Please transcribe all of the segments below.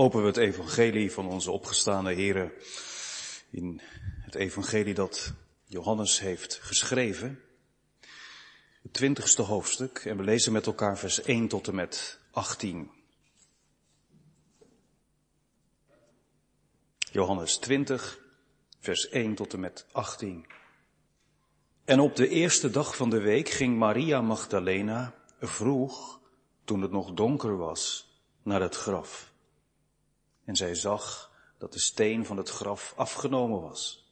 Open we het evangelie van onze opgestaande heren in het evangelie dat Johannes heeft geschreven. Het twintigste hoofdstuk en we lezen met elkaar vers 1 tot en met 18. Johannes 20, vers 1 tot en met 18. En op de eerste dag van de week ging Maria Magdalena vroeg, toen het nog donker was, naar het graf. En zij zag dat de steen van het graf afgenomen was.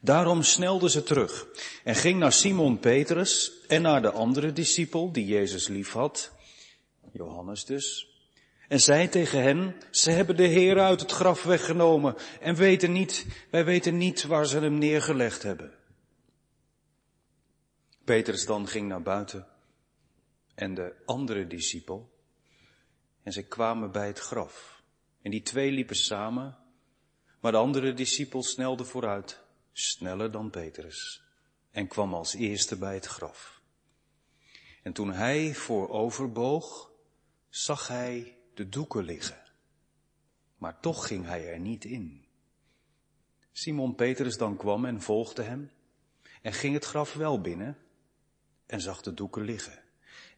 Daarom snelde ze terug en ging naar Simon Petrus en naar de andere discipel die Jezus liefhad, Johannes dus, en zei tegen hen, ze hebben de Heer uit het graf weggenomen en weten niet, wij weten niet waar ze hem neergelegd hebben. Petrus dan ging naar buiten en de andere discipel en zij kwamen bij het graf. En die twee liepen samen, maar de andere discipel snelde vooruit, sneller dan Petrus, en kwam als eerste bij het graf. En toen hij vooroverboog, zag hij de doeken liggen. Maar toch ging hij er niet in. Simon Petrus dan kwam en volgde hem en ging het graf wel binnen en zag de doeken liggen.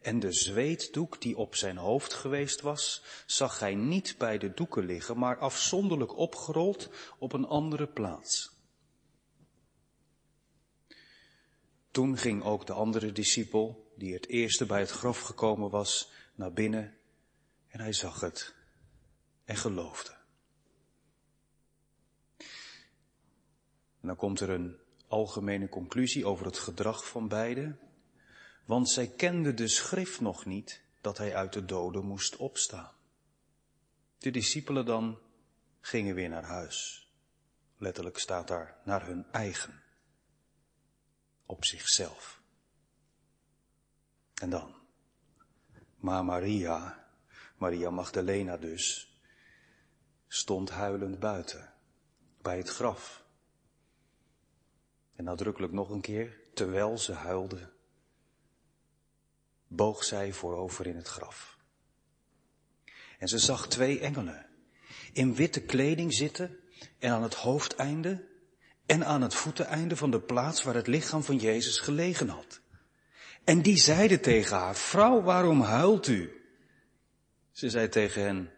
En de zweetdoek die op zijn hoofd geweest was, zag hij niet bij de doeken liggen, maar afzonderlijk opgerold op een andere plaats. Toen ging ook de andere discipel, die het eerste bij het graf gekomen was, naar binnen en hij zag het en geloofde. En dan komt er een algemene conclusie over het gedrag van beiden. Want zij kenden de schrift nog niet dat hij uit de doden moest opstaan. De discipelen dan gingen weer naar huis. Letterlijk staat daar naar hun eigen. Op zichzelf. En dan. Maar Maria, Maria Magdalena dus, stond huilend buiten, bij het graf. En nadrukkelijk nog een keer, terwijl ze huilde, boog zij voorover in het graf. En ze zag twee engelen in witte kleding zitten en aan het hoofdeinde en aan het voeteneinde van de plaats waar het lichaam van Jezus gelegen had. En die zeiden tegen haar, vrouw, waarom huilt u? Ze zei tegen hen,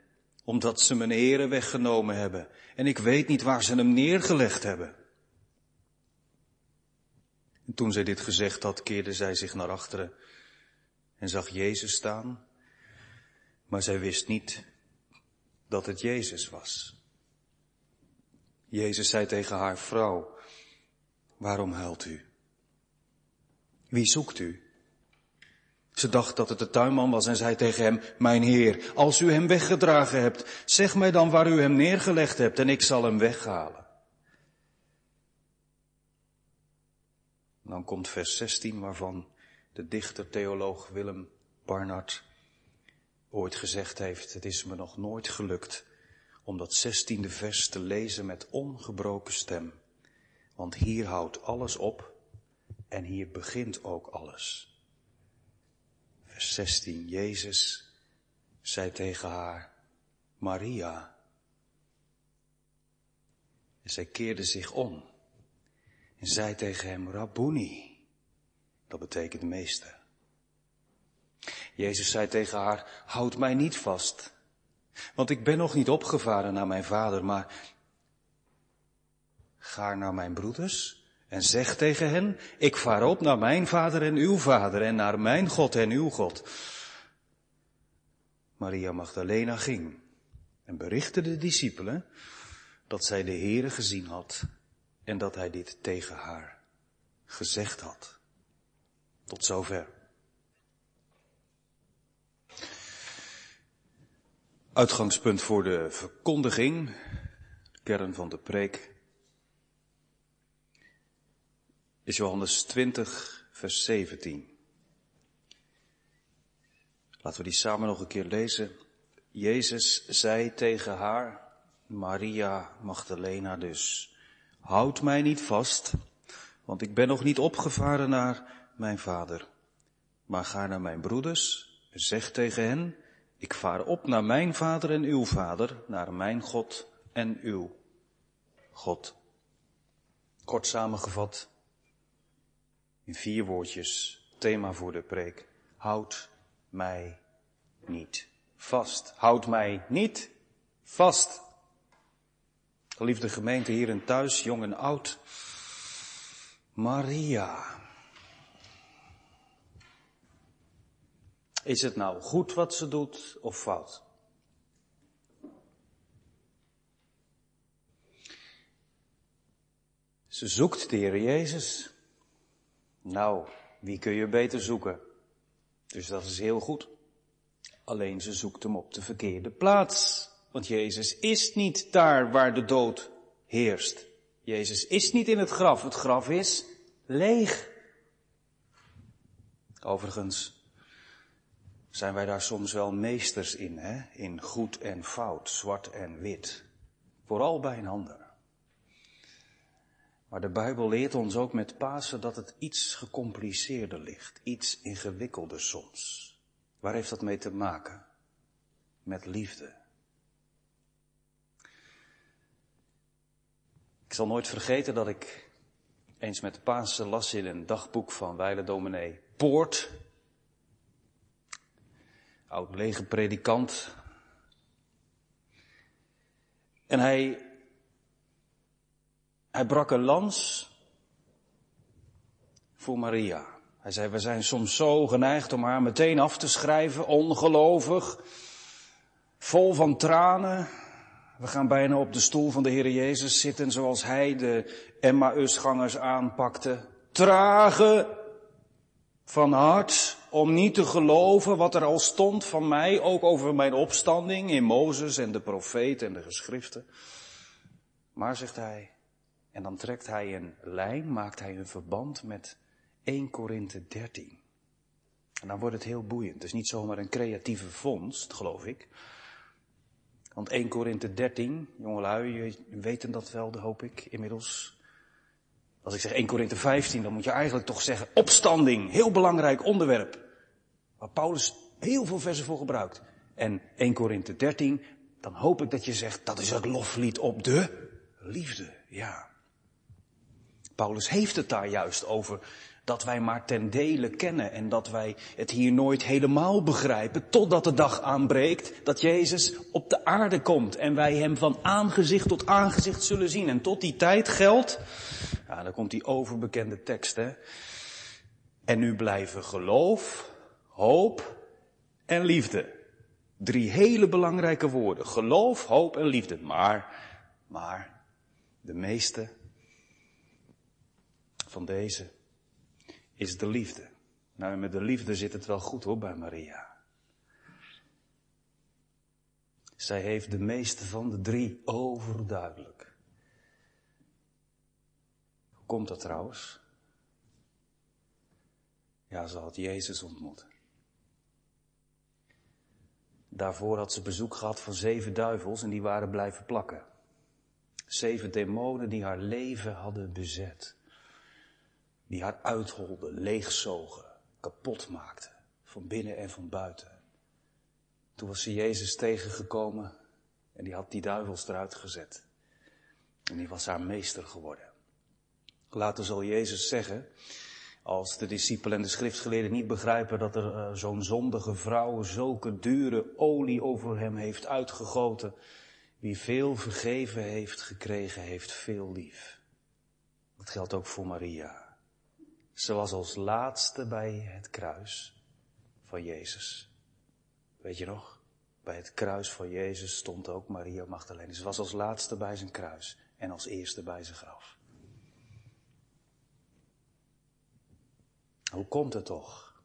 omdat ze mijn heren weggenomen hebben en ik weet niet waar ze hem neergelegd hebben. En toen zij dit gezegd had, keerde zij zich naar achteren en zag Jezus staan, maar zij wist niet dat het Jezus was. Jezus zei tegen haar vrouw, waarom huilt u? Wie zoekt u? Ze dacht dat het de tuinman was en zei tegen hem, mijn heer, als u hem weggedragen hebt, zeg mij dan waar u hem neergelegd hebt en ik zal hem weghalen. Dan komt vers 16 waarvan de dichter-theoloog Willem Barnard ooit gezegd heeft, het is me nog nooit gelukt om dat zestiende vers te lezen met ongebroken stem. Want hier houdt alles op en hier begint ook alles. Vers 16, Jezus zei tegen haar, Maria. En zij keerde zich om en zei tegen hem, Rabboni. Dat betekent meester. Jezus zei tegen haar, houd mij niet vast, want ik ben nog niet opgevaren naar mijn vader, maar ga naar mijn broeders en zeg tegen hen, ik vaar op naar mijn vader en uw vader en naar mijn God en uw God. Maria Magdalena ging en berichtte de discipelen dat zij de Heere gezien had en dat hij dit tegen haar gezegd had. Tot zover. Uitgangspunt voor de verkondiging, kern van de preek, is Johannes 20, vers 17. Laten we die samen nog een keer lezen. Jezus zei tegen haar, Maria Magdalena dus, houd mij niet vast, want ik ben nog niet opgevaren naar mijn vader. Maar ga naar mijn broeders, zeg tegen hen, Ik vaar op naar mijn vader en uw vader, naar mijn God en uw God. Kort samengevat, in vier woordjes, thema voor de preek. Houd mij niet vast. Houd mij niet vast. Geliefde gemeente hier en thuis, jong en oud. Maria. Is het nou goed wat ze doet of fout? Ze zoekt de Heer Jezus. Nou, wie kun je beter zoeken? Dus dat is heel goed. Alleen ze zoekt hem op de verkeerde plaats. Want Jezus is niet daar waar de dood heerst. Jezus is niet in het graf. Het graf is leeg. Overigens zijn wij daar soms wel meesters in, hè? In goed en fout, zwart en wit. Vooral bij een ander. Maar de Bijbel leert ons ook met Pasen dat het iets gecompliceerder ligt, iets ingewikkelder soms. Waar heeft dat mee te maken? Met liefde. Ik zal nooit vergeten dat ik eens met Pasen las in een dagboek van Weile Dominee Poort. Oud lege predikant. En hij hij brak een lans voor Maria. Hij zei, we zijn soms zo geneigd om haar meteen af te schrijven, ongelovig, vol van tranen. We gaan bijna op de stoel van de Heer Jezus zitten zoals hij de Emmausgangers aanpakte. Trage van hart om niet te geloven wat er al stond van mij, ook over mijn opstanding in Mozes en de profeet en de geschriften. Maar, zegt hij, en dan trekt hij een lijn, maakt hij een verband met 1 Korinthe 13. En dan wordt het heel boeiend. Het is niet zomaar een creatieve vondst, geloof ik. Want 1 Korinthe 13, jongelui, jullie weten dat wel, hoop ik, inmiddels. Als ik zeg 1 Korinthe 15, dan moet je eigenlijk toch zeggen opstanding. Heel belangrijk onderwerp. Waar Paulus heel veel versen voor gebruikt. En 1 Korinthe 13, dan hoop ik dat je zegt, dat is het loflied op de liefde. Ja. Paulus heeft het daar juist over dat wij maar ten dele kennen en dat wij het hier nooit helemaal begrijpen totdat de dag aanbreekt dat Jezus op de aarde komt en wij hem van aangezicht tot aangezicht zullen zien. En tot die tijd geldt, ja, dan komt die overbekende tekst hè. En nu blijven geloof, hoop en liefde. Drie hele belangrijke woorden. Geloof, hoop en liefde. Maar, maar, de meeste van deze is de liefde. Nou, met de liefde zit het wel goed hoor bij Maria. Zij heeft de meeste van de drie overduidelijk. Hoe komt dat trouwens? Ja, ze had Jezus ontmoet. Daarvoor had ze bezoek gehad van zeven duivels en die waren blijven plakken. Zeven demonen die haar leven hadden bezet die haar uitholden, leegzogen, kapot maakten, van binnen en van buiten. Toen was ze Jezus tegengekomen en die had die duivels eruit gezet. En die was haar meester geworden. Later zal Jezus zeggen, als de discipelen en de schriftgeleerden niet begrijpen dat er uh, zo'n zondige vrouw zulke dure olie over hem heeft uitgegoten. Wie veel vergeven heeft gekregen, heeft veel lief. Dat geldt ook voor Maria. Ze was als laatste bij het kruis van Jezus. Weet je nog? Bij het kruis van Jezus stond ook Maria Magdalene. Ze was als laatste bij zijn kruis en als eerste bij zijn graf. Hoe komt het toch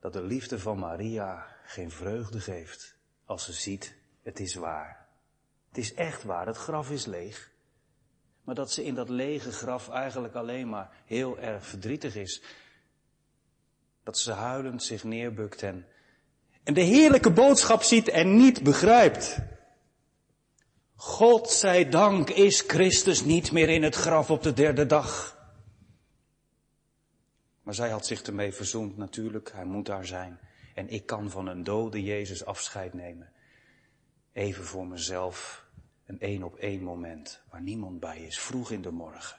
dat de liefde van Maria geen vreugde geeft als ze ziet, het is waar. Het is echt waar, het graf is leeg. Maar dat ze in dat lege graf eigenlijk alleen maar heel erg verdrietig is. Dat ze huilend zich neerbukt en, de heerlijke boodschap ziet en niet begrijpt. God zij dank is Christus niet meer in het graf op de derde dag. Maar zij had zich ermee verzoend natuurlijk, hij moet daar zijn. En ik kan van een dode Jezus afscheid nemen. Even voor mezelf, een één op één moment, waar niemand bij is, vroeg in de morgen.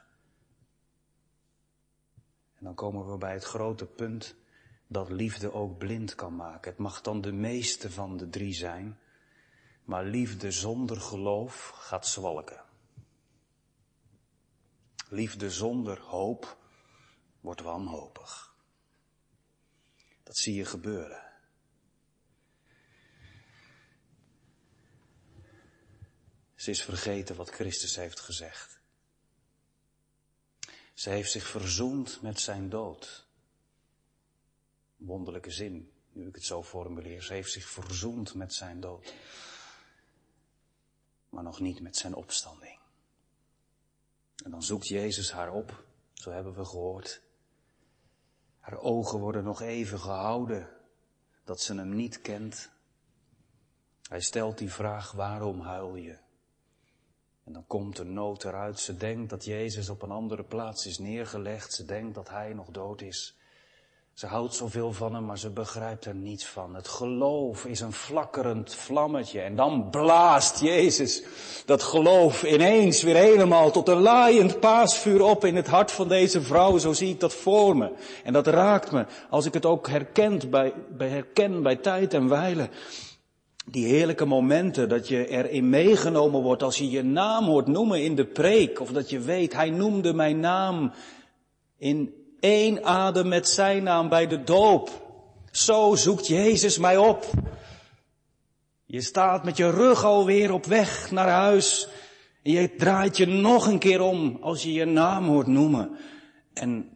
En dan komen we bij het grote punt dat liefde ook blind kan maken. Het mag dan de meeste van de drie zijn, maar liefde zonder geloof gaat zwalken. Liefde zonder hoop wordt wanhopig. Dat zie je gebeuren. Ze is vergeten wat Christus heeft gezegd. Ze heeft zich verzoend met zijn dood. Wonderlijke zin, nu ik het zo formuleer. Ze heeft zich verzoend met zijn dood. Maar nog niet met zijn opstanding. En dan zoekt Jezus haar op, zo hebben we gehoord. Haar ogen worden nog even gehouden dat ze hem niet kent. Hij stelt die vraag, waarom huil je? En dan komt de nood eruit. Ze denkt dat Jezus op een andere plaats is neergelegd. Ze denkt dat hij nog dood is. Ze houdt zoveel van hem, maar ze begrijpt er niets van. Het geloof is een flakkerend vlammetje. En dan blaast Jezus dat geloof ineens weer helemaal tot een laaiend paasvuur op in het hart van deze vrouw. Zo zie ik dat voor me. En dat raakt me als ik het ook herkent bij, herken bij tijd en wijle. Die heerlijke momenten dat je erin meegenomen wordt als je je naam hoort noemen in de preek. Of dat je weet, hij noemde mijn naam in één adem met zijn naam bij de doop. Zo zoekt Jezus mij op. Je staat met je rug alweer op weg naar huis. En je draait je nog een keer om als je je naam hoort noemen. En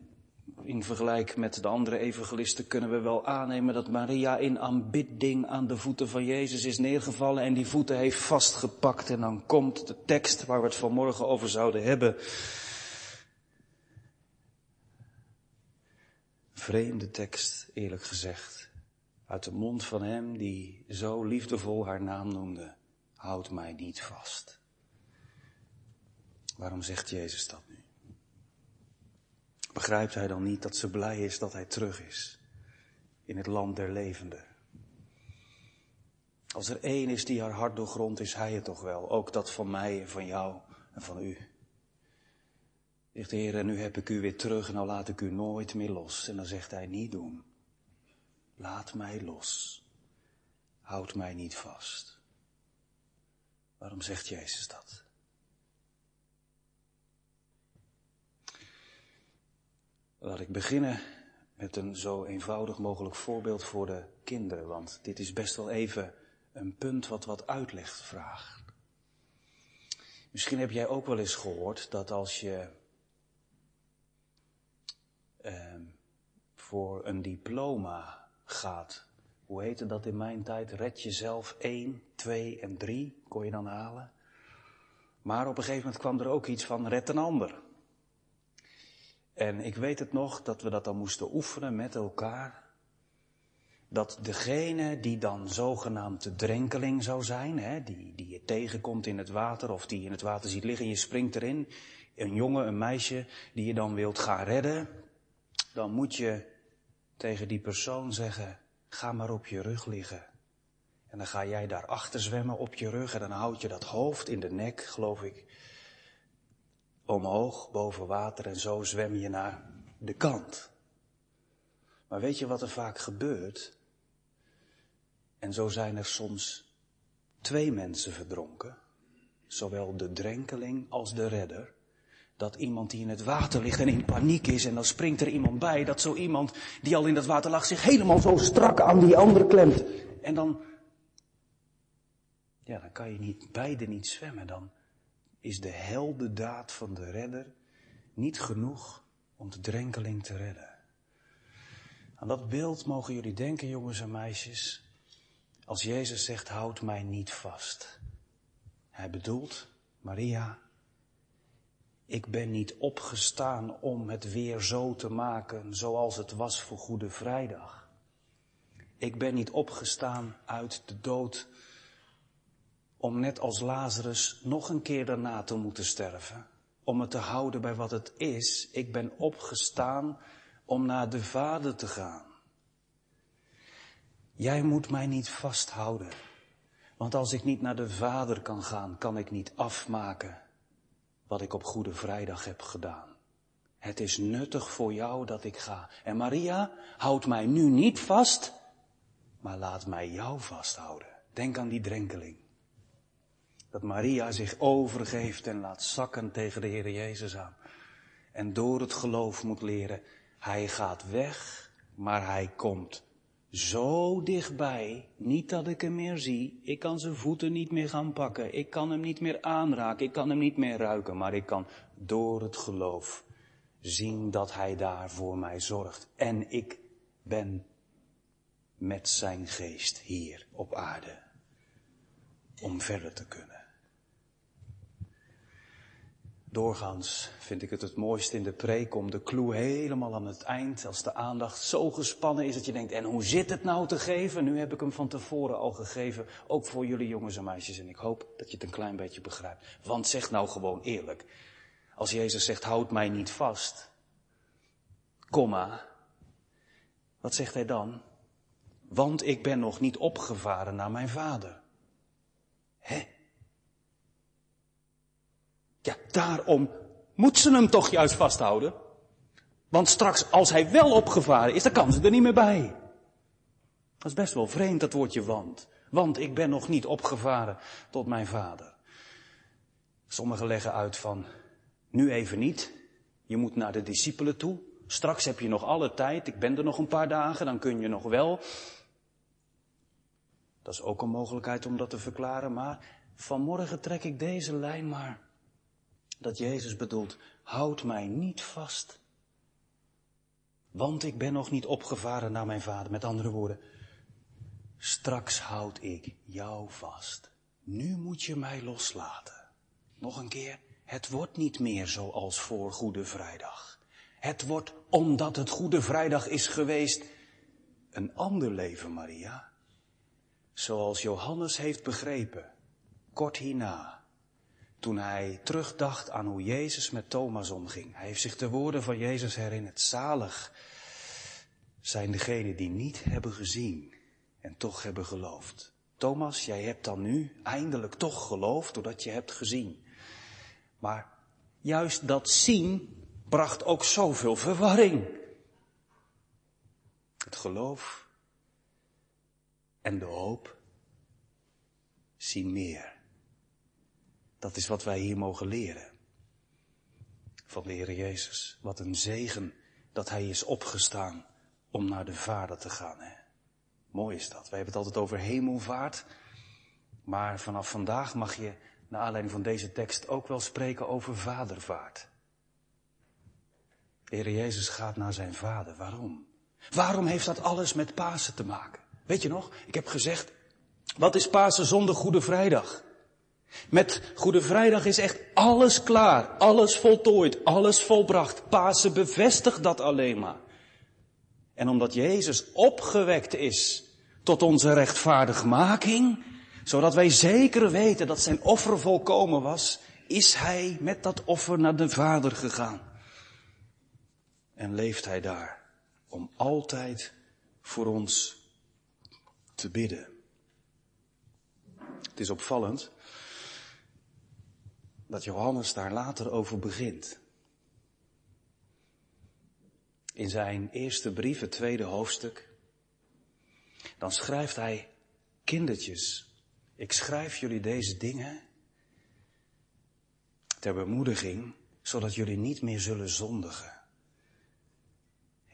in vergelijk met de andere evangelisten kunnen we wel aannemen dat Maria in aanbidding aan de voeten van Jezus is neergevallen en die voeten heeft vastgepakt. En dan komt de tekst waar we het vanmorgen over zouden hebben. Vreemde tekst, eerlijk gezegd. Uit de mond van hem die zo liefdevol haar naam noemde. Houd mij niet vast. Waarom zegt Jezus dat? Begrijpt hij dan niet dat ze blij is dat hij terug is in het land der levenden? Als er één is die haar hart doorgrondt, is hij het toch wel. Ook dat van mij en van jou en van u. Zegt de Heer, nu heb ik u weer terug en nou laat ik u nooit meer los. En dan zegt hij, niet doen. Laat mij los. Houd mij niet vast. Waarom zegt Jezus dat? Laat ik beginnen met een zo eenvoudig mogelijk voorbeeld voor de kinderen, want dit is best wel even een punt wat wat uitleg vraagt. Misschien heb jij ook wel eens gehoord dat als je eh, voor een diploma gaat, hoe heette dat in mijn tijd? Red jezelf 1, 2 en 3 kon je dan halen. Maar op een gegeven moment kwam er ook iets van red een ander. En ik weet het nog dat we dat dan moesten oefenen met elkaar. Dat degene die dan zogenaamd de drenkeling zou zijn, hè, die, die je tegenkomt in het water of die je in het water ziet liggen en je springt erin, een jongen, een meisje die je dan wilt gaan redden, dan moet je tegen die persoon zeggen, ga maar op je rug liggen. En dan ga jij daarachter zwemmen op je rug en dan houd je dat hoofd in de nek, geloof ik, omhoog boven water en zo zwem je naar de kant. Maar weet je wat er vaak gebeurt? En zo zijn er soms twee mensen verdronken, zowel de drenkeling als de redder. Dat iemand die in het water ligt en in paniek is en dan springt er iemand bij, dat zo iemand die al in dat water lag zich helemaal zo strak aan die andere klemt. En dan, ja, dan kan je niet, beide niet zwemmen. Dan, is de heldendaad van de redder niet genoeg om de drenkeling te redden. Aan dat beeld mogen jullie denken, jongens en meisjes, als Jezus zegt, houd mij niet vast. Hij bedoelt, Maria, ik ben niet opgestaan om het weer zo te maken zoals het was voor Goede Vrijdag. Ik ben niet opgestaan uit de dood om net als Lazarus nog een keer daarna te moeten sterven. Om het te houden bij wat het is. Ik ben opgestaan om naar de Vader te gaan. jij moet mij niet vasthouden. Want als ik niet naar de Vader kan gaan, kan ik niet afmaken wat ik op Goede Vrijdag heb gedaan. Het is nuttig voor jou dat ik ga. En Maria, houd mij nu niet vast, maar laat mij jou vasthouden. Denk aan die drenkeling. Dat Maria zich overgeeft en laat zakken tegen de Heer Jezus aan. En door het geloof moet leren, hij gaat weg, maar hij komt zo dichtbij, niet dat ik hem meer zie, ik kan zijn voeten niet meer gaan pakken, ik kan hem niet meer aanraken, ik kan hem niet meer ruiken, maar ik kan door het geloof zien dat hij daar voor mij zorgt. En ik ben met zijn geest hier op aarde om verder te kunnen. Doorgaans vind ik het het mooist in de preek om de clue helemaal aan het eind, als de aandacht zo gespannen is dat je denkt, en hoe zit het nou te geven? Nu heb ik hem van tevoren al gegeven, ook voor jullie jongens en meisjes. En ik hoop dat je het een klein beetje begrijpt. Want zeg nou gewoon eerlijk, als Jezus zegt, houd mij niet vast, komma, wat zegt hij dan? Want ik ben nog niet opgevaren naar mijn vader. Hè? Ja, daarom moet ze hem toch juist vasthouden. Want straks, als hij wel opgevaren is, dan kan ze er niet meer bij. Dat is best wel vreemd, dat woordje want. Want ik ben nog niet opgevaren tot mijn vader. Sommigen leggen uit van, nu even niet. Je moet naar de discipelen toe. Straks heb je nog alle tijd. Ik ben er nog een paar dagen, dan kun je nog wel. Dat is ook een mogelijkheid om dat te verklaren, maar vanmorgen trek ik deze lijn maar dat Jezus bedoelt, houd mij niet vast. Want ik ben nog niet opgevaren naar mijn vader. Met andere woorden, straks houd ik jou vast. Nu moet je mij loslaten. Nog een keer, het wordt niet meer zoals voor Goede Vrijdag. Het wordt, omdat het Goede Vrijdag is geweest, een ander leven, Maria. Zoals Johannes heeft begrepen, kort hierna toen hij terugdacht aan hoe Jezus met Thomas omging. Hij heeft zich de woorden van Jezus herinnerd. Zalig zijn degenen die niet hebben gezien en toch hebben geloofd. Thomas, jij hebt dan nu eindelijk toch geloofd doordat je hebt gezien. Maar juist dat zien bracht ook zoveel verwarring. Het geloof en de hoop zien meer. Dat is wat wij hier mogen leren. Van de Heer Jezus. Wat een zegen dat Hij is opgestaan om naar de Vader te gaan. Hè? Mooi is dat. Wij hebben het altijd over hemelvaart. Maar vanaf vandaag mag je, naar aanleiding van deze tekst, ook wel spreken over vadervaart. De Heer Jezus gaat naar zijn Vader. Waarom? Waarom heeft dat alles met Pasen te maken? Weet je nog? Ik heb gezegd, wat is Pasen zonder Goede Vrijdag? Met Goede Vrijdag is echt alles klaar, alles voltooid, alles volbracht. Pasen bevestigt dat alleen maar. En omdat Jezus opgewekt is tot onze rechtvaardigmaking, zodat wij zeker weten dat zijn offer volkomen was, is hij met dat offer naar de Vader gegaan. En leeft hij daar om altijd voor ons te bidden. Het is opvallend dat Johannes daar later over begint. In zijn eerste brief, het tweede hoofdstuk, dan schrijft hij, kindertjes, ik schrijf jullie deze dingen ter bemoediging, zodat jullie niet meer zullen zondigen.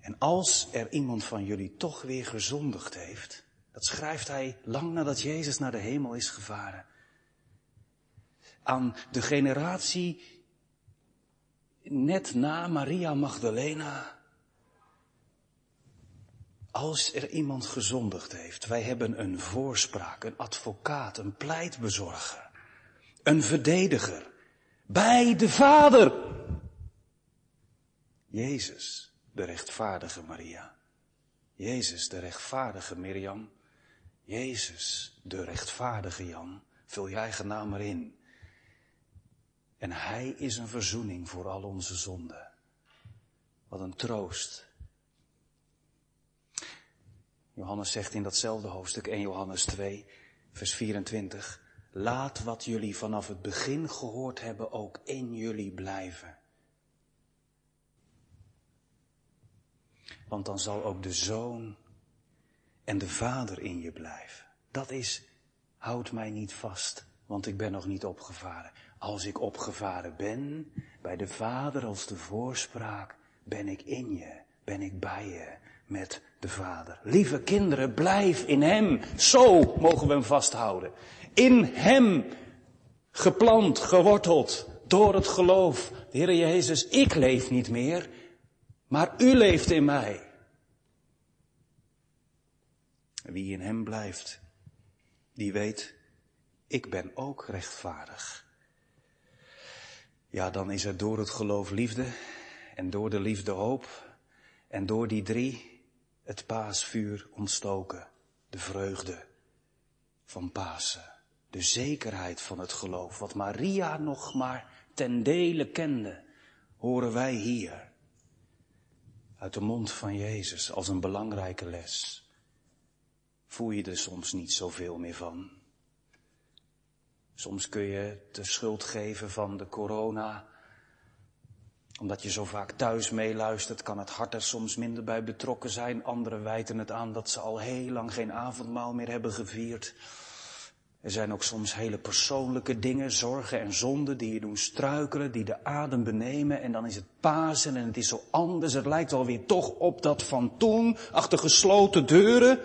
En als er iemand van jullie toch weer gezondigd heeft, dat schrijft hij lang nadat Jezus naar de hemel is gevaren, aan de generatie net na Maria Magdalena. Als er iemand gezondigd heeft, wij hebben een voorspraak, een advocaat, een pleitbezorger, een verdediger bij de Vader. Jezus, de rechtvaardige Maria. Jezus, de rechtvaardige Mirjam. Jezus, de rechtvaardige Jan. Vul jij eigen naam erin. En Hij is een verzoening voor al onze zonden. Wat een troost. Johannes zegt in datzelfde hoofdstuk 1 Johannes 2, vers 24, laat wat jullie vanaf het begin gehoord hebben ook in jullie blijven. Want dan zal ook de zoon en de vader in je blijven. Dat is, houd mij niet vast, want ik ben nog niet opgevaren. Als ik opgevaren ben, bij de vader als de voorspraak, ben ik in je, ben ik bij je met de vader. Lieve kinderen, blijf in hem. Zo mogen we hem vasthouden. In hem, geplant, geworteld, door het geloof. De Heer Jezus, ik leef niet meer, maar u leeft in mij. Wie in hem blijft, die weet, ik ben ook rechtvaardig. Ja, dan is er door het geloof liefde en door de liefde hoop en door die drie het paasvuur ontstoken. De vreugde van Pasen. De zekerheid van het geloof. Wat Maria nog maar ten dele kende, horen wij hier. Uit de mond van Jezus als een belangrijke les voel je er soms niet zoveel meer van. Soms kun je de schuld geven van de corona. Omdat je zo vaak thuis meeluistert, kan het hart er soms minder bij betrokken zijn. Anderen wijten het aan dat ze al heel lang geen avondmaal meer hebben gevierd. Er zijn ook soms hele persoonlijke dingen, zorgen en zonden die je doen struikelen, die de adem benemen. En dan is het Pasen en het is zo anders. Het lijkt alweer toch op dat van toen, achter gesloten deuren.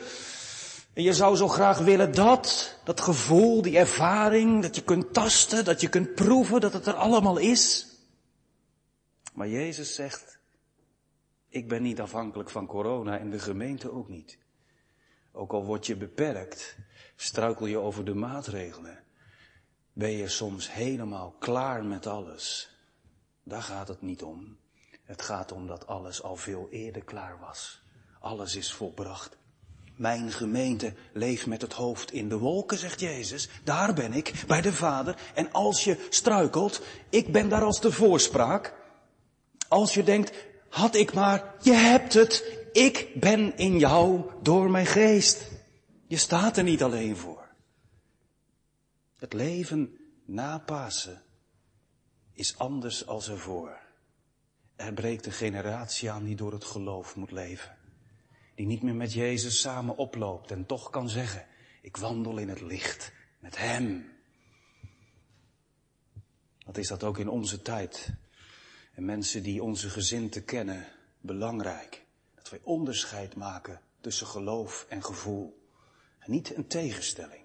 Je zou zo graag willen dat, dat gevoel, die ervaring, dat je kunt tasten, dat je kunt proeven, dat het er allemaal is. Maar Jezus zegt, ik ben niet afhankelijk van corona en de gemeente ook niet. Ook al word je beperkt, struikel je over de maatregelen, ben je soms helemaal klaar met alles. Daar gaat het niet om. Het gaat om dat alles al veel eerder klaar was. Alles is volbracht. Mijn gemeente leeft met het hoofd in de wolken, zegt Jezus. Daar ben ik, bij de Vader. En als je struikelt, ik ben daar als de voorspraak. Als je denkt, had ik maar, je hebt het. Ik ben in jou door mijn geest. Je staat er niet alleen voor. Het leven na Pasen is anders als ervoor. Er breekt een generatie aan die door het geloof moet leven die niet meer met Jezus samen oploopt en toch kan zeggen, ik wandel in het licht met Hem. Wat is dat ook in onze tijd? En mensen die onze gezin kennen, belangrijk. Dat wij onderscheid maken tussen geloof en gevoel. En niet een tegenstelling.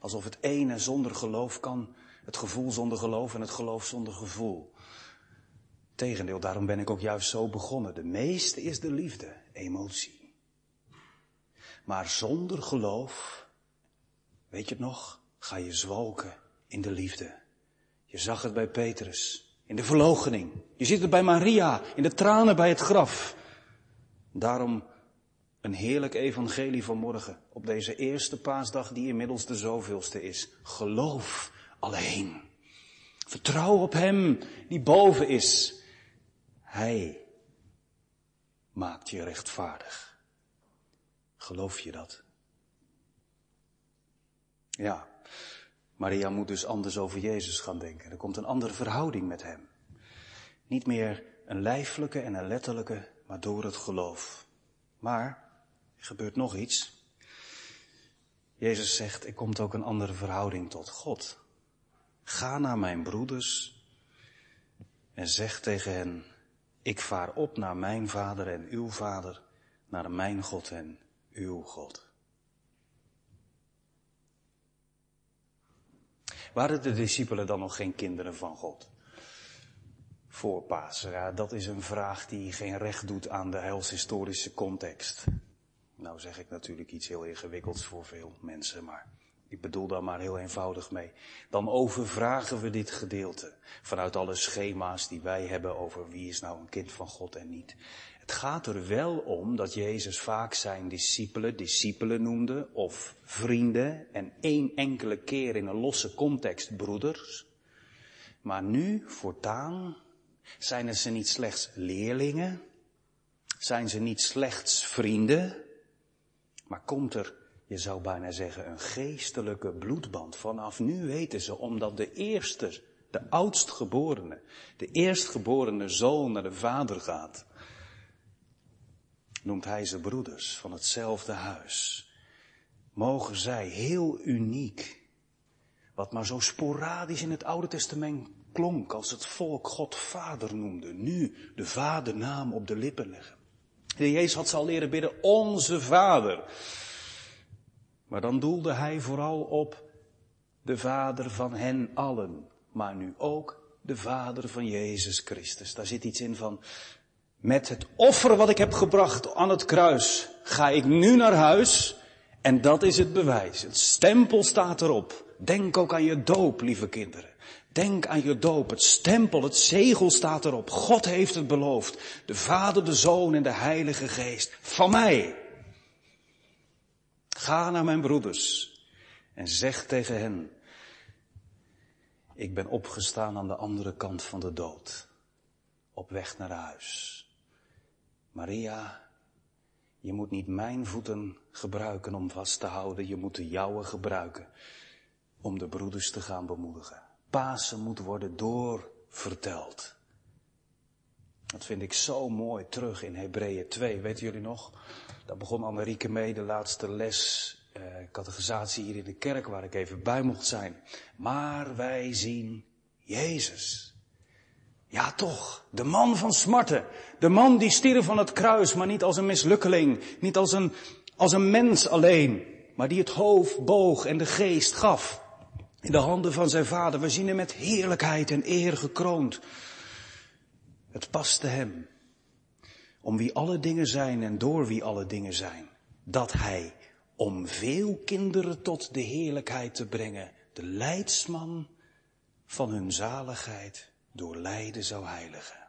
Alsof het ene zonder geloof kan, het gevoel zonder geloof en het geloof zonder gevoel. Tegendeel, daarom ben ik ook juist zo begonnen. De meeste is de liefde, emotie. Maar zonder geloof, weet je het nog, ga je zwalken in de liefde. Je zag het bij Petrus, in de verloochening. Je ziet het bij Maria, in de tranen bij het graf. Daarom een heerlijk evangelie van morgen, op deze eerste paasdag die inmiddels de zoveelste is. Geloof alleen. Vertrouw op Hem die boven is hij maakt je rechtvaardig. Geloof je dat? Ja, Maria moet dus anders over Jezus gaan denken. Er komt een andere verhouding met hem. Niet meer een lijfelijke en een letterlijke, maar door het geloof. Maar er gebeurt nog iets. Jezus zegt, er komt ook een andere verhouding tot God. Ga naar mijn broeders en zeg tegen hen, ik vaar op naar mijn vader en uw vader, naar mijn God en uw God. Waren de discipelen dan nog geen kinderen van God? Voor Pasen, ja, dat is een vraag die geen recht doet aan de heilshistorische context. Nou zeg ik natuurlijk iets heel ingewikkelds voor veel mensen, maar ik bedoel daar maar heel eenvoudig mee. Dan overvragen we dit gedeelte vanuit alle schema's die wij hebben over wie is nou een kind van God en niet. Het gaat er wel om dat Jezus vaak zijn discipelen discipelen noemde of vrienden en één enkele keer in een losse context broeders. Maar nu, voortaan, zijn ze niet slechts leerlingen, zijn ze niet slechts vrienden, Maar komt er, je zou bijna zeggen, een geestelijke bloedband. Vanaf nu weten ze, omdat de eerste, de oudstgeborene, de eerstgeborene zoon naar de vader gaat, noemt hij ze broeders van hetzelfde huis. Mogen zij heel uniek, wat maar zo sporadisch in het Oude Testament klonk als het volk God Vader noemde, nu de Vadernaam op de lippen leggen. De Jezus had ze al leren bidden, onze Vader. Maar dan doelde hij vooral op de Vader van hen allen, maar nu ook de Vader van Jezus Christus. Daar zit iets in van, met het offer wat ik heb gebracht aan het kruis, ga ik nu naar huis en dat is het bewijs. Het stempel staat erop. Denk ook aan je doop, lieve kinderen. Denk aan je doop. Het stempel, het zegel staat erop. God heeft het beloofd. De Vader, de Zoon en de Heilige Geest. Van mij. Ga naar mijn broeders en zeg tegen hen, ik ben opgestaan aan de andere kant van de dood, op weg naar huis. Maria, je moet niet mijn voeten gebruiken om vast te houden, je moet de jouwe gebruiken om de broeders te gaan bemoedigen. Pasen moet worden doorverteld. Dat vind ik zo mooi terug in Hebreeën 2. Weten jullie nog? Daar begon Annerieke mee, de laatste les, eh, catechisatie hier in de kerk, waar ik even bij mocht zijn. Maar wij zien Jezus. Ja toch, de man van smarten. De man die stierf van het kruis, maar niet als een mislukkeling. Niet als een, als een mens alleen. Maar die het hoofd boog en de geest gaf. In de handen van zijn vader. We zien hem met heerlijkheid en eer gekroond. Het paste hem. Om wie alle dingen zijn en door wie alle dingen zijn. Dat hij, om veel kinderen tot de heerlijkheid te brengen, de leidsman van hun zaligheid door lijden zou heiligen.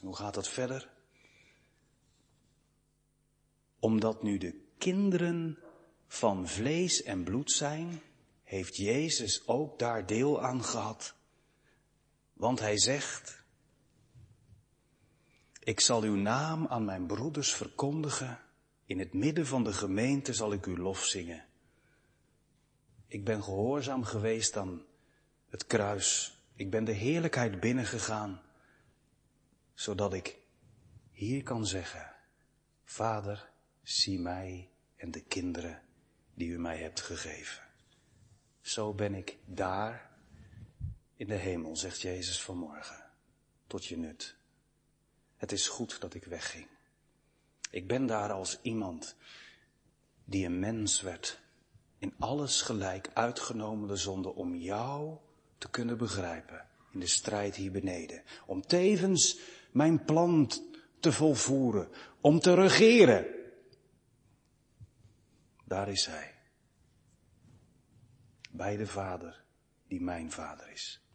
Hoe gaat dat verder? Omdat nu de kinderen van vlees en bloed zijn, heeft Jezus ook daar deel aan gehad. Want hij zegt, ik zal uw naam aan mijn broeders verkondigen, in het midden van de gemeente zal ik uw lof zingen. Ik ben gehoorzaam geweest aan het kruis. Ik ben de heerlijkheid binnengegaan, zodat ik hier kan zeggen, Vader, zie mij en de kinderen die u mij hebt gegeven. Zo ben ik daar in de hemel, zegt Jezus vanmorgen, tot je nut. Het is goed dat ik wegging. Ik ben daar als iemand die een mens werd in alles gelijk uitgenomen de zonde om jou te kunnen begrijpen in de strijd hier beneden. Om tevens mijn plan te volvoeren, om te regeren. Daar is hij. Bij de Vader die mijn Vader is.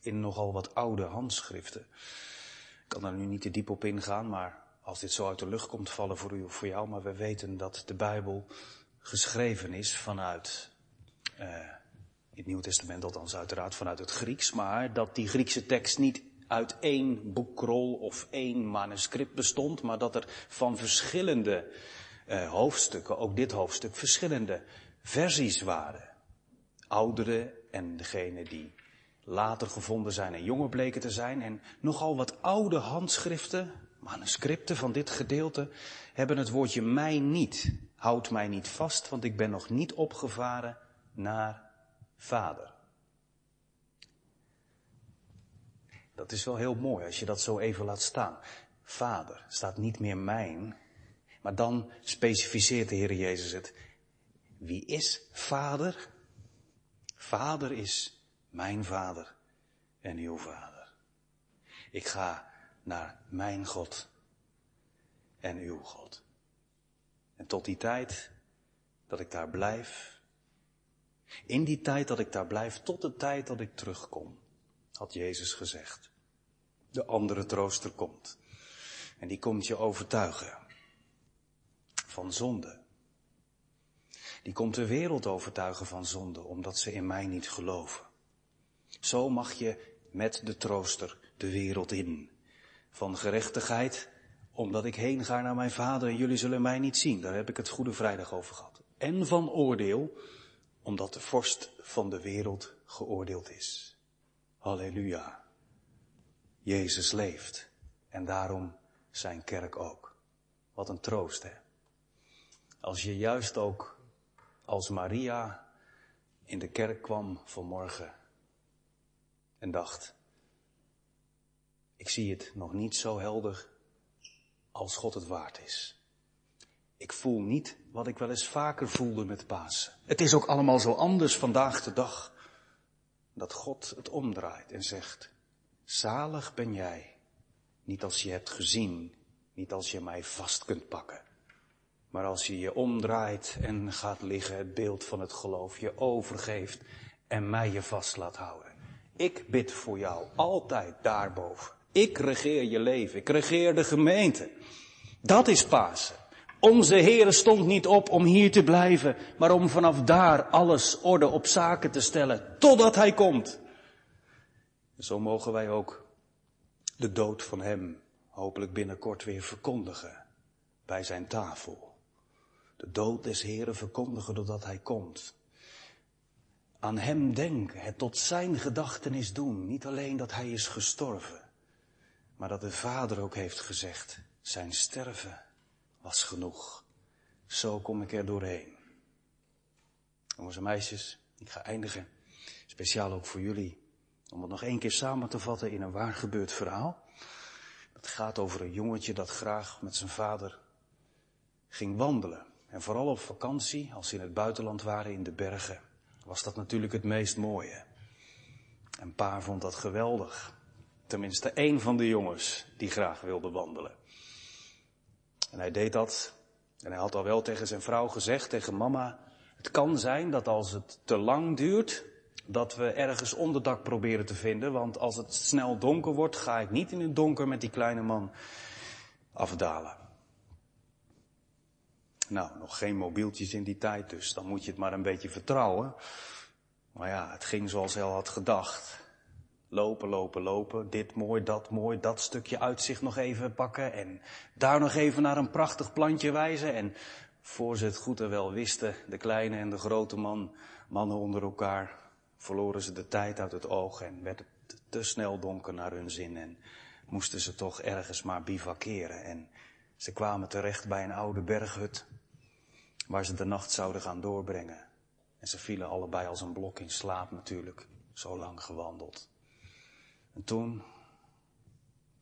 In nogal wat oude handschriften. Ik kan daar nu niet te diep op ingaan, maar als dit zo uit de lucht komt vallen voor u of voor jou, maar we weten dat de Bijbel geschreven is vanuit, in het Nieuwe Testament althans uiteraard vanuit het Grieks, maar dat die Griekse tekst niet uit één boekrol of één manuscript bestond, maar dat er van verschillende uh, hoofdstukken, ook dit hoofdstuk, verschillende versies waren. Oudere en degene die later gevonden zijn en jonger bleken te zijn. En nogal wat oude handschriften, manuscripten van dit gedeelte, hebben het woordje mij niet Houd mij niet vast, want ik ben nog niet opgevaren naar vader. Dat is wel heel mooi als je dat zo even laat staan. Vader staat niet meer mijn, maar dan specificeert de Heer Jezus het. Wie is vader? Vader is mijn vader en uw vader. Ik ga naar mijn God en uw God. En tot die tijd dat ik daar blijf, in die tijd dat ik daar blijf, tot de tijd dat ik terugkom, had Jezus gezegd. De andere trooster komt. En die komt je overtuigen van zonde. Die komt de wereld overtuigen van zonde, omdat ze in mij niet geloven. Zo mag je met de trooster de wereld in. Van gerechtigheid omdat ik heen ga naar mijn vader en jullie zullen mij niet zien. Daar heb ik het Goede Vrijdag over gehad. En van oordeel, omdat de vorst van de wereld geoordeeld is. Halleluja. Jezus leeft. En daarom zijn kerk ook. Wat een troost, hè? Als je juist ook als Maria in de kerk kwam vanmorgen en dacht, ik zie het nog niet zo helder als God het waard is. Ik voel niet wat ik wel eens vaker voelde met Pasen. Het is ook allemaal zo anders vandaag de dag. Dat God het omdraait en zegt, zalig ben jij. Niet als je hebt gezien, niet als je mij vast kunt pakken. Maar als je je omdraait en gaat liggen, het beeld van het geloof je overgeeft en mij je vast laat houden. Ik bid voor jou altijd daarboven. Ik regeer je leven. Ik regeer de gemeente. Dat is Pasen. Onze Heer stond niet op om hier te blijven, maar om vanaf daar alles orde op zaken te stellen, totdat Hij komt. Zo mogen wij ook de dood van Hem hopelijk binnenkort weer verkondigen bij Zijn tafel. De dood des Heren verkondigen doordat Hij komt. Aan Hem denken, het tot Zijn gedachtenis doen, niet alleen dat Hij is gestorven, maar dat de Vader ook heeft gezegd, Zijn sterven was genoeg. Zo kom ik er doorheen. Jongens en meisjes, ik ga eindigen. Speciaal ook voor jullie. Om het nog één keer samen te vatten in een waar gebeurd verhaal. Het gaat over een jongetje dat graag met zijn vader ging wandelen. En vooral op vakantie, als ze in het buitenland waren in de bergen, was dat natuurlijk het meest mooie. En pa vond dat geweldig. Tenminste één van de jongens die graag wilde wandelen. En hij deed dat. En hij had al wel tegen zijn vrouw gezegd, tegen mama, het kan zijn dat als het te lang duurt, dat we ergens onderdak proberen te vinden, want als het snel donker wordt, ga ik niet in het donker met die kleine man afdalen. Nou, nog geen mobieltjes in die tijd, dus dan moet je het maar een beetje vertrouwen. Maar ja, het ging zoals hij al had gedacht. Lopen, lopen, lopen. Dit mooi, dat mooi, dat stukje uitzicht nog even pakken. En daar nog even naar een prachtig plantje wijzen. En voor ze het goed en wel wisten, de kleine en de grote man, mannen onder elkaar, verloren ze de tijd uit het oog en werd het te snel donker naar hun zin. En moesten ze toch ergens maar bivakeren. En ze kwamen terecht bij een oude berghut, waar ze de nacht zouden gaan doorbrengen. En ze vielen allebei als een blok in slaap natuurlijk, zo lang gewandeld. En toen,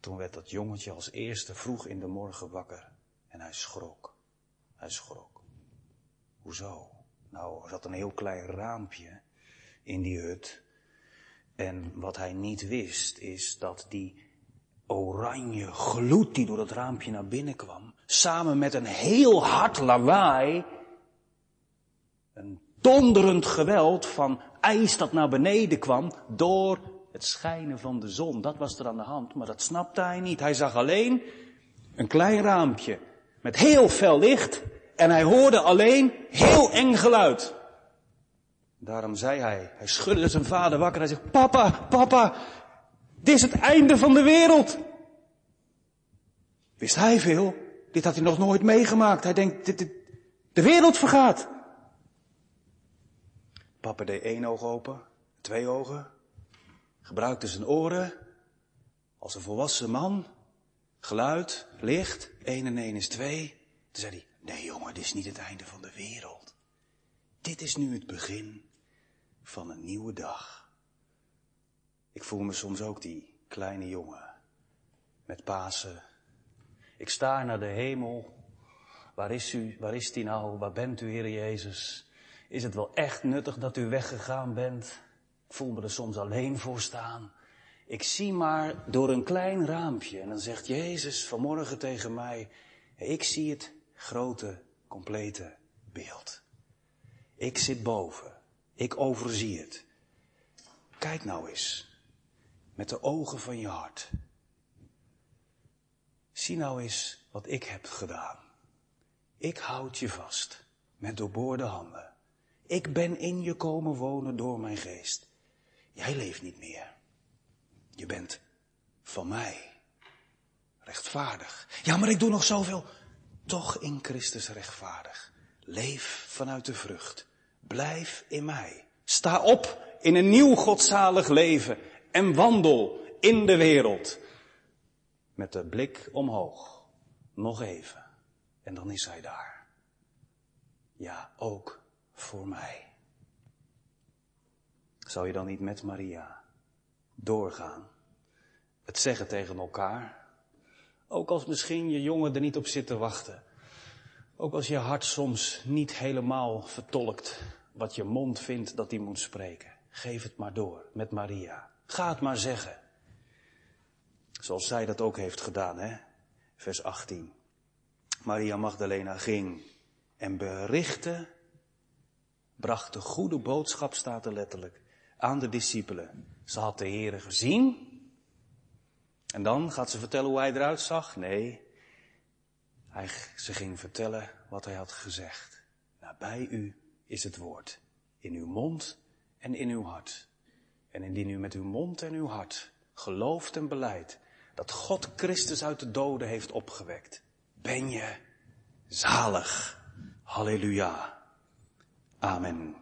toen werd dat jongetje als eerste vroeg in de morgen wakker. En hij schrok. Hij schrok. Hoezo? Nou, er zat een heel klein raampje in die hut. En wat hij niet wist, is dat die oranje gloed die door dat raampje naar binnen kwam, samen met een heel hard lawaai, een donderend geweld van ijs dat naar beneden kwam, door het schijnen van de zon. Dat was er aan de hand, maar dat snapte hij niet. Hij zag alleen een klein raampje met heel fel licht en hij hoorde alleen heel eng geluid. Daarom zei hij, hij schudde zijn vader wakker. Hij zegt, papa, papa, dit is het einde van de wereld. Wist hij veel? Dit had hij nog nooit meegemaakt. Hij denkt, dit, dit, de wereld vergaat. Papa deed één oog open, twee ogen, gebruikte zijn oren als een volwassen man. Geluid, licht, één en één is twee. Toen zei hij, nee jongen, dit is niet het einde van de wereld. Dit is nu het begin van een nieuwe dag. Ik voel me soms ook die kleine jongen met Pasen. Ik sta naar de hemel. Waar is u? Waar is die nou? Waar bent u, Heer Jezus? Is het wel echt nuttig dat u weggegaan bent? Ik voel me er soms alleen voor staan. Ik zie maar door een klein raampje en dan zegt Jezus vanmorgen tegen mij, ik zie het grote, complete beeld. Ik zit boven. Ik overzie het. Kijk nou eens. Met de ogen van je hart. Zie nou eens wat ik heb gedaan. Ik houd je vast met doorboorde handen. Ik ben in je komen wonen door mijn geest. Jij leeft niet meer. Je bent van mij. rechtvaardig. Ja, maar ik doe nog zoveel. Toch in Christus rechtvaardig. Leef vanuit de vrucht. Blijf in mij. Sta op in een nieuw godzalig leven en wandel in de wereld. Met de blik omhoog. Nog even. En dan is hij daar. Ja, ook voor mij. Zou je dan niet met Maria doorgaan? Het zeggen tegen elkaar. Ook als misschien je jongen er niet op zit te wachten. Ook als je hart soms niet helemaal vertolkt wat je mond vindt dat hij moet spreken. Geef het maar door met Maria. Ga het maar zeggen. Zoals zij dat ook heeft gedaan, hè? Vers 18. Maria Magdalena ging en berichtte, bracht de goede boodschap, staat er letterlijk, aan de discipelen. Ze had de Heere gezien. En dan gaat ze vertellen hoe hij eruit zag? Nee. Hij, ze ging vertellen wat hij had gezegd. Nabij u is het woord. In uw mond en in uw hart. En indien u met uw mond en uw hart gelooft en beleidt dat God Christus uit de doden heeft opgewekt, ben je zalig. Halleluja. Amen.